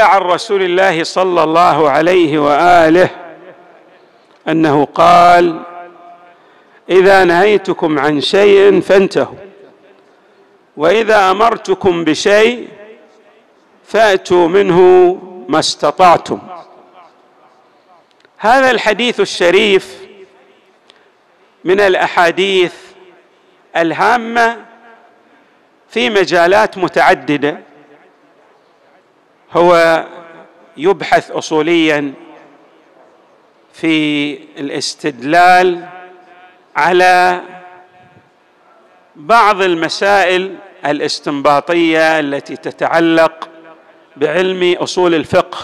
عن رسول الله صلى الله عليه وآله أنه قال إذا نهيتكم عن شيء فانتهوا وإذا أمرتكم بشيء فأتوا منه ما استطعتم. هذا الحديث الشريف من الأحاديث الهامة في مجالات متعددة هو يبحث اصوليا في الاستدلال على بعض المسائل الاستنباطية التي تتعلق بعلم أصول الفقه.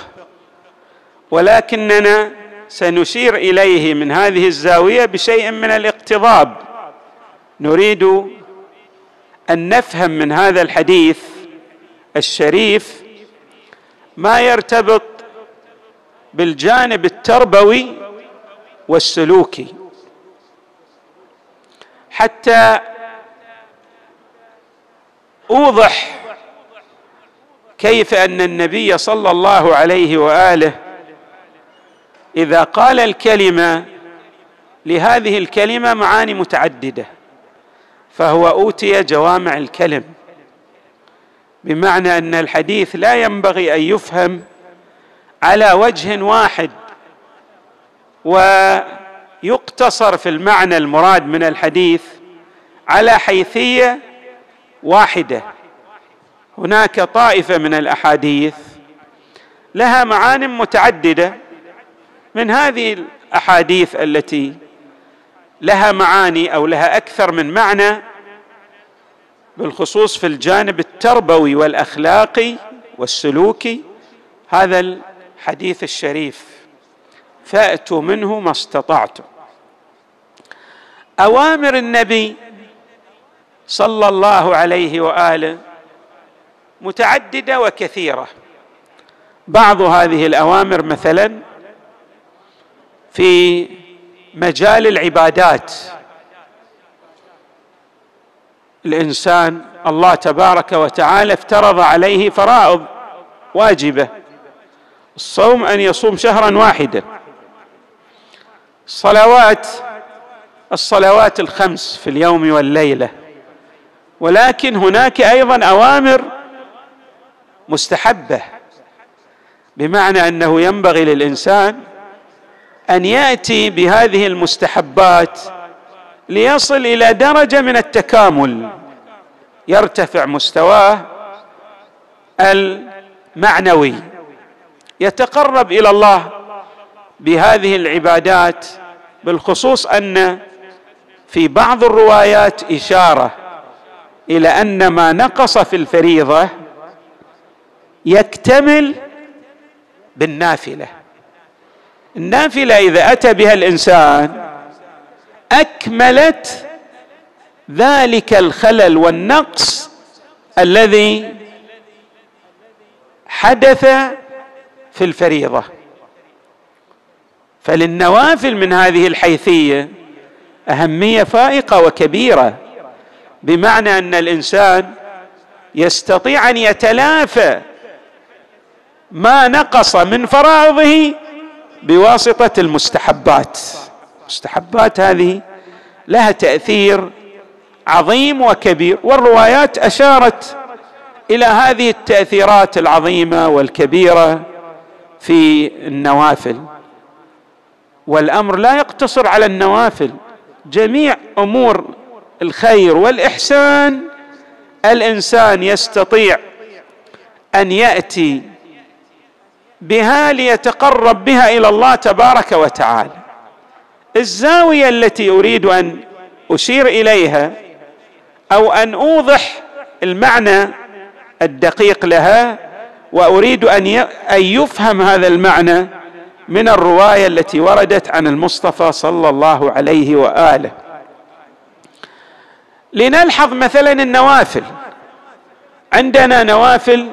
ولكننا سنشير إليه من هذه الزاوية بشيء من الاقتضاب. نريد أن نفهم من هذا الحديث الشريف ما يرتبط بالجانب التربوي والسلوكي. حتى أوضح كيف أن النبي صلى الله عليه وآله إذا قال الكلمة لهذه الكلمة معاني متعددة فهو أوتي جوامع الكلم. بمعنى أن الحديث لا ينبغي أن يفهم على وجه واحد ويقتصر في المعنى المراد من الحديث على حيثية واحدة. هناك طائفة من الأحاديث لها معان متعددة. من هذه الأحاديث التي لها معاني أو لها أكثر من معنى بالخصوص في الجانب التربوي والأخلاقي والسلوكي هذا الحديث الشريف. فاتوا منه ما استطعتم أوامر النبي صلى الله عليه وآله متعددة وكثيرة. بعض هذه الأوامر مثلا في مجال العبادات. الإنسان الله تبارك وتعالى افترض عليه فرائض واجبة. الصوم أن يصوم شهرا واحدا. الصلوات الصلوات الخمس في اليوم والليلة. ولكن هناك أيضا أوامر مستحبة بمعنى أنه ينبغي للإنسان أن يأتي بهذه المستحبات ليصل إلى درجة من التكامل. يرتفع مستواه المعنوي. يتقرب إلى الله بهذه العبادات بالخصوص أن في بعض الروايات إشارة إلى أن ما نقص في الفريضة يكتمل بالنافلة. النافلة إذا أتى بها الإنسان أكملت ذلك الخلل والنقص الذي حدث في الفريضة. فللنوافل من هذه الحيثية أهمية فائقة وكبيرة بمعنى أن الإنسان يستطيع أن يتلافى ما نقص من فرائضه بواسطة المستحبات. المستحبات هذه لها تأثير عظيم وكبير والروايات أشارت إلى هذه التأثيرات العظيمة والكبيرة في النوافل. والأمر لا يقتصر على النوافل جميع أمور الخير والإحسان الإنسان يستطيع أن يأتي بها ليتقرب بها إلى الله تبارك وتعالى. الزاوية التي أريد أن أشير إليها أو أن أوضح المعنى الدقيق لها وأريد أن أن يفهم هذا المعنى من الرواية التي وردت عن المصطفى صلى الله عليه وآله. لنلحظ مثلا النوافل. عندنا نوافل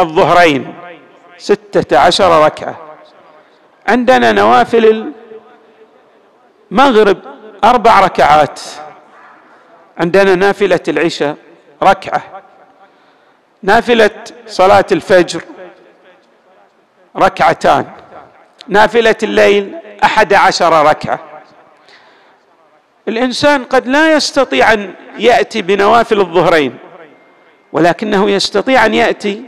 الظهرين ستة عشر ركعة. عندنا نوافل المغرب أربع ركعات. عندنا نافلة العشاء ركعة. نافلة صلاة الفجر ركعتان. نافلة الليل أحد عشر ركعة. الإنسان قد لا يستطيع أن يأتي بنوافل الظهرين ولكنه يستطيع أن يأتي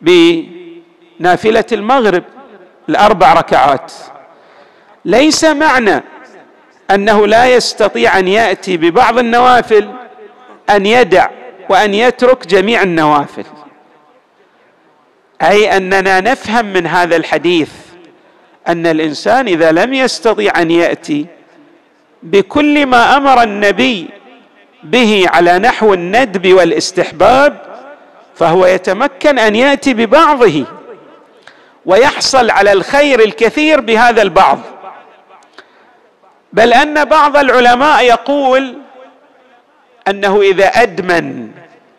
بنافلة المغرب الأربع ركعات. ليس معنى أنه لا يستطيع أن يأتي ببعض النوافل أن يدع وأن يترك جميع النوافل. أي أننا نفهم من هذا الحديث أن الإنسان إذا لم يستطيع أن يأتي بكل ما أمر النبي به على نحو الندب والاستحباب فهو يتمكن أن يأتي ببعضه ويحصل على الخير الكثير بهذا البعض. بل أن بعض العلماء يقول أنه إذا أدمن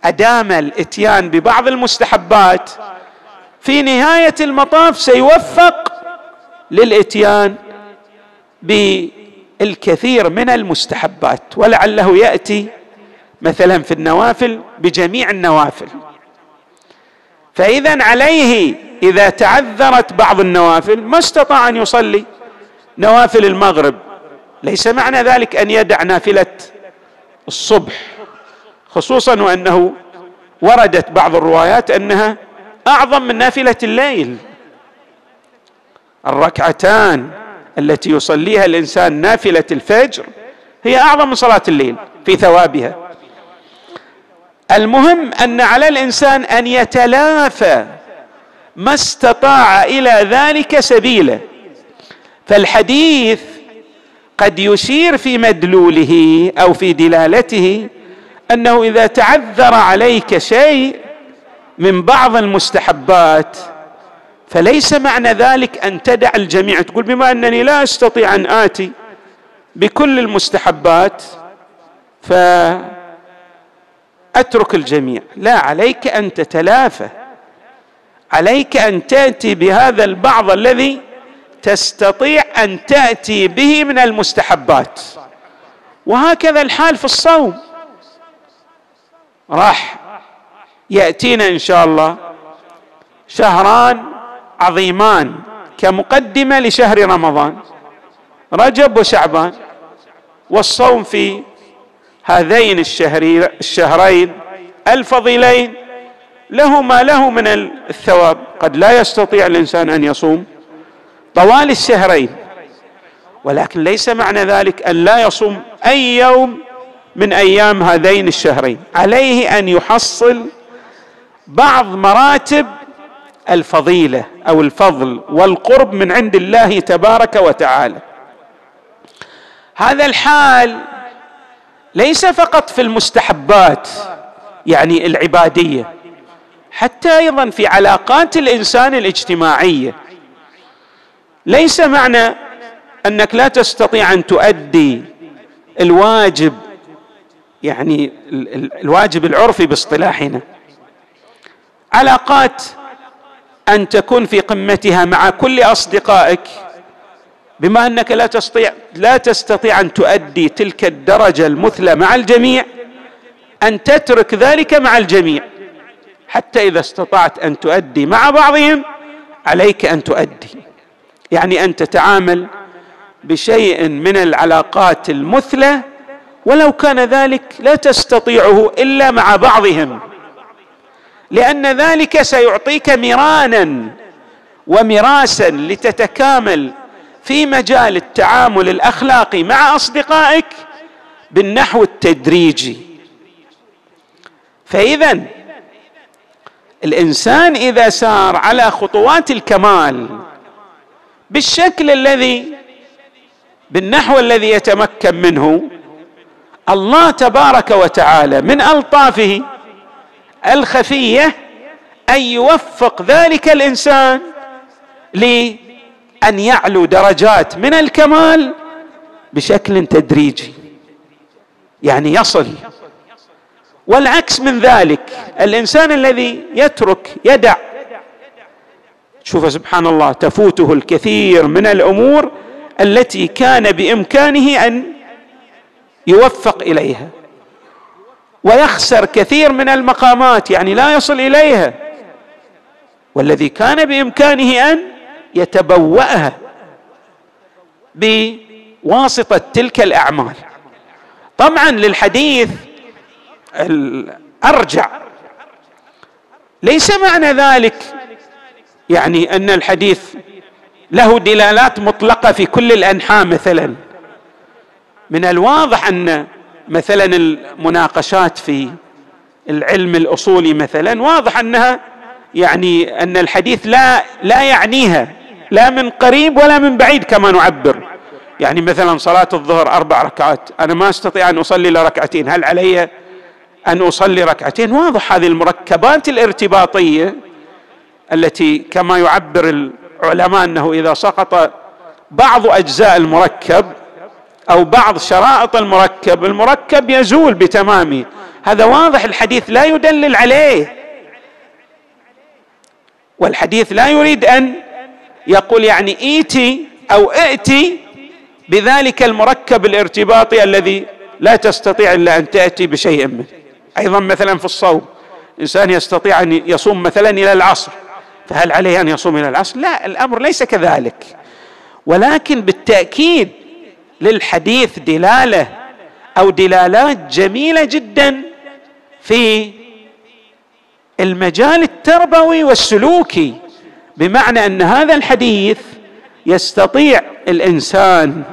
أدام الإتيان ببعض المستحبات في نهاية المطاف سيوفق للإتيان بالكثير من المستحبات. ولعله يأتي مثلا في النوافل بجميع النوافل. فاذا عليه إذا تعذرت بعض النوافل ما استطاع أن يصلي نوافل المغرب. ليس معنى ذلك أن يدع نافلة الصبح خصوصا وأنه وردت بعض الروايات أنها أعظم من نافلة الليل. الركعتان التي يصليها الإنسان نافلة الفجر هي أعظم من صلاة الليل في ثوابها. المهم أن على الإنسان أن يتلافى ما استطاع إلى ذلك سبيلا. فالحديث قد يشير في مدلوله أو في دلالته أنه إذا تعذر عليك شيء من بعض المستحبات فليس معنى ذلك أن تدع الجميع تقول بما أنني لا أستطيع أن آتي بكل المستحبات فأترك الجميع. لا عليك أن تتلافى عليك أن تأتي بهذا البعض الذي تستطيع أن تأتي به من المستحبات. وهكذا الحال في الصوم. راح يأتينا إن شاء الله شهران عظيمان كمقدمة لشهر رمضان رجب وشعبان والصوم في هذين الشهرين الفضيلين. له ما له من الثواب. قد لا يستطيع الإنسان أن يصوم. طوال الشهرين. ولكن ليس معنى ذلك أن لا يصوم أي يوم من أيام هذين الشهرين. عليه أن يحصل بعض مراتب الفضيلة أو الفضل والقرب من عند الله تبارك وتعالى. هذا الحال ليس فقط في المستحبات يعني العبادية حتى أيضا في علاقات الإنسان الاجتماعية. ليس معنى أنك لا تستطيع أن تؤدي الواجب يعني الواجب العرفي باصطلاحنا. علاقات أن تكون في قمتها مع كل أصدقائك بما أنك لا تستطيع لا تستطيع أن تؤدي تلك الدرجة المثلى مع الجميع أن تترك ذلك مع الجميع. حتى إذا استطعت أن تؤدي مع بعضهم عليك أن تؤدي. يعني أن تتعامل بشيء من العلاقات المثلى ولو كان ذلك لا تستطيعه إلا مع بعضهم. لأن ذلك سيعطيك مرانا ومراسا لتتكامل في مجال التعامل الأخلاقي مع أصدقائك بالنحو التدريجي. فإذا الإنسان إذا سار على خطوات الكمال بالشكل الذي بالنحو الذي يتمكن منه الله تبارك وتعالى من ألطافه الخفية أن يوفق ذلك الإنسان لأن يعلو درجات من الكمال بشكل تدريجي يعني يصل. والعكس من ذلك الإنسان الذي يترك يدع شوف سبحان الله تفوته الكثير من الأمور التي كان بإمكانه أن يوفق إليها. ويخسر كثير من المقامات يعني لا يصل إليها. والذي كان بإمكانه أن يتبوأها بواسطة تلك الأعمال. طبعا للحديث الأرجع. ليس معنى ذلك يعني أن الحديث له دلالات مطلقة في كل الأنحاء مثلا. من الواضح أن مثلا المناقشات في العلم الأصولي مثلا واضح أنها يعني أن الحديث لا لا يعنيها لا من قريب ولا من بعيد كما نعبر. يعني مثلا صلاة الظهر أربع ركعات أنا ما أستطيع أن أصلي الا ركعتين هل علي أن أصلي ركعتين؟ واضح هذه المركبات الارتباطية التي كما يعبر العلماء أنه إذا سقط بعض أجزاء المركب أو بعض شرائط المركب المركب يزول بتمامه. هذا واضح الحديث لا يدلل عليه. والحديث لا يريد أن يقول يعني إيتي أو إئتي بذلك المركب الارتباطي الذي لا تستطيع إلا أن تأتي بشيء منه. أيضا مثلا في الصوم إنسان يستطيع أن يصوم مثلا إلى العصر. فهل عليه أن يصوم إلى العصر؟ لا الأمر ليس كذلك. ولكن بالتأكيد للحديث دلالة أو دلالات جميلة جدا في المجال التربوي والسلوكي بمعنى أن هذا الحديث يستطيع الإنسان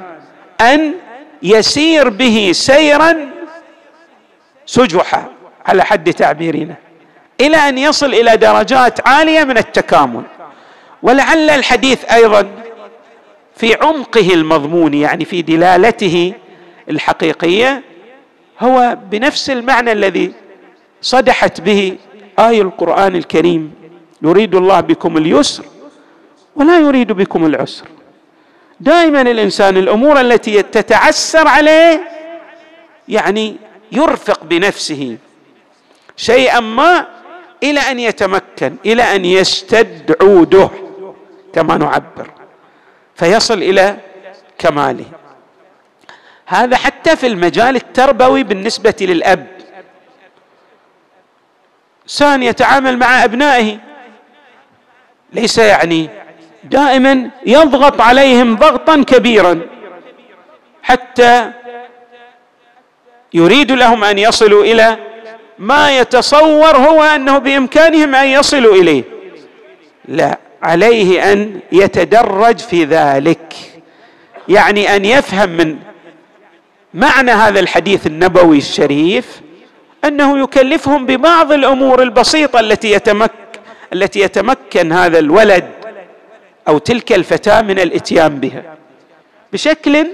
أن يسير به سيرا سجحا على حد تعبيرنا. إلى أن يصل إلى درجات عالية من التكامل. ولعل الحديث أيضا في عمقه المضمون يعني في دلالته الحقيقية هو بنفس المعنى الذي صدحت به اي القرآن الكريم يريد الله بكم اليسر ولا يريد بكم العسر دائما الإنسان الأمور التي تتعسر عليه يعني يرفق بنفسه. شيئا ما إلى أن يتمكن إلى أن يستد عوده كما نعبر. فيصل إلى كماله. هذا حتى في المجال التربوي بالنسبة للأب. انسان يتعامل مع أبنائه. ليس يعني دائما يضغط عليهم ضغطا كبيرا. حتى يريد لهم أن يصلوا إلى ما يتصور هو أنه بإمكانهم أن يصلوا إليه. لا عليه أن يتدرج في ذلك. يعني أن يفهم من معنى هذا الحديث النبوي الشريف أنه يكلفهم ببعض الأمور البسيطة التي يتمكن التي يتمكن هذا الولد أو تلك الفتاة من الإتيان بها. بشكل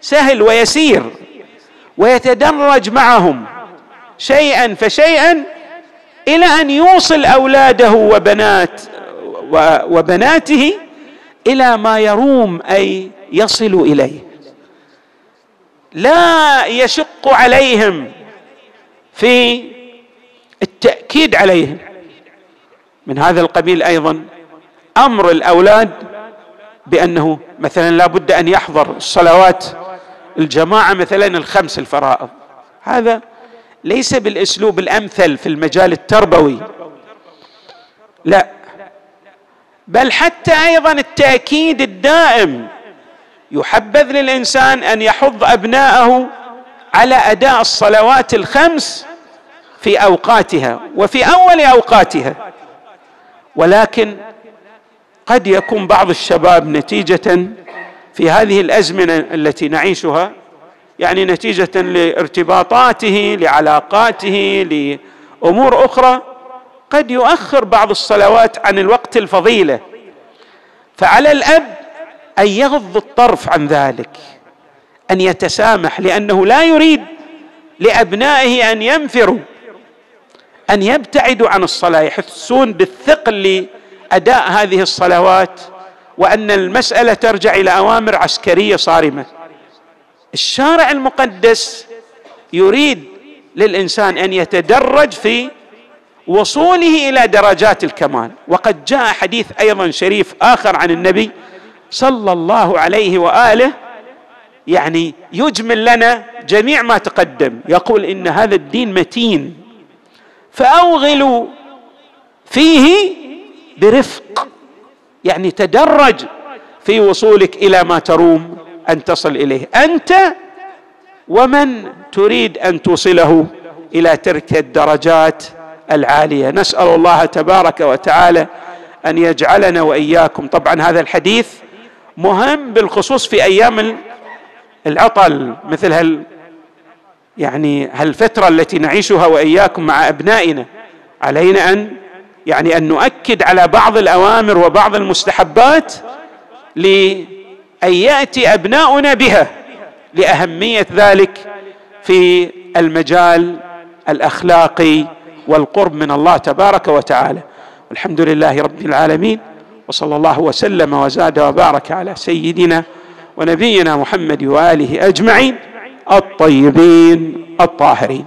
سهل ويسير ويتدرج معهم. شيئا فشيئا إلى أن يوصل أولاده وبنات وبناته إلى ما يروم أي يصل إليه. لا يشق عليهم في التأكيد عليهم. من هذا القبيل أيضا أمر الأولاد بأنه مثلا لا بد أن يحضر الصلوات الجماعة مثلا الخمس الفرائض. هذا ليس بالأسلوب الأمثل في المجال التربوي. لا. بل حتى أيضا التأكيد الدائم يحبذ للإنسان أن يحض أبناءه على أداء الصلوات الخمس في أوقاتها وفي أول أوقاتها. ولكن قد يكون بعض الشباب نتيجة في هذه الأزمنة التي نعيشها يعني نتيجة لارتباطاته لعلاقاته لأمور أخرى قد يؤخر بعض الصلوات عن الوقت الفضيلة. فعلى الأب أن يغض الطرف عن ذلك أن يتسامح لأنه لا يريد لأبنائه أن ينفروا أن يبتعدوا عن الصلاة يحسون بالثقل لأداء هذه الصلوات وأن المسألة ترجع إلى أوامر عسكرية صارمة. الشارع المقدس يريد للإنسان أن يتدرج في وصوله إلى درجات الكمال. وقد جاء حديث أيضا شريف آخر عن النبي صلى الله عليه وآله يعني يجمل لنا جميع ما تقدم. يقول إن هذا الدين متين فأوغلوا فيه برفق يعني تدرج في وصولك إلى ما تروم. أن تصل إليه. أنت ومن تريد أن توصله إلى تلك الدرجات العالية. نسأل الله تبارك وتعالى أن يجعلنا وإياكم. طبعا هذا الحديث مهم بالخصوص في أيام العطل مثل هال يعني هالفترة التي نعيشها وإياكم مع أبنائنا. علينا ان يعني أن نؤكد على بعض الأوامر وبعض المستحبات لأن يأتي أبناؤنا بها لأهمية ذلك في المجال الأخلاقي والقرب من الله تبارك وتعالى. والحمد لله رب العالمين وصلى الله وسلم وزاد وبارك على سيدنا ونبينا محمد وآله أجمعين الطيبين الطاهرين.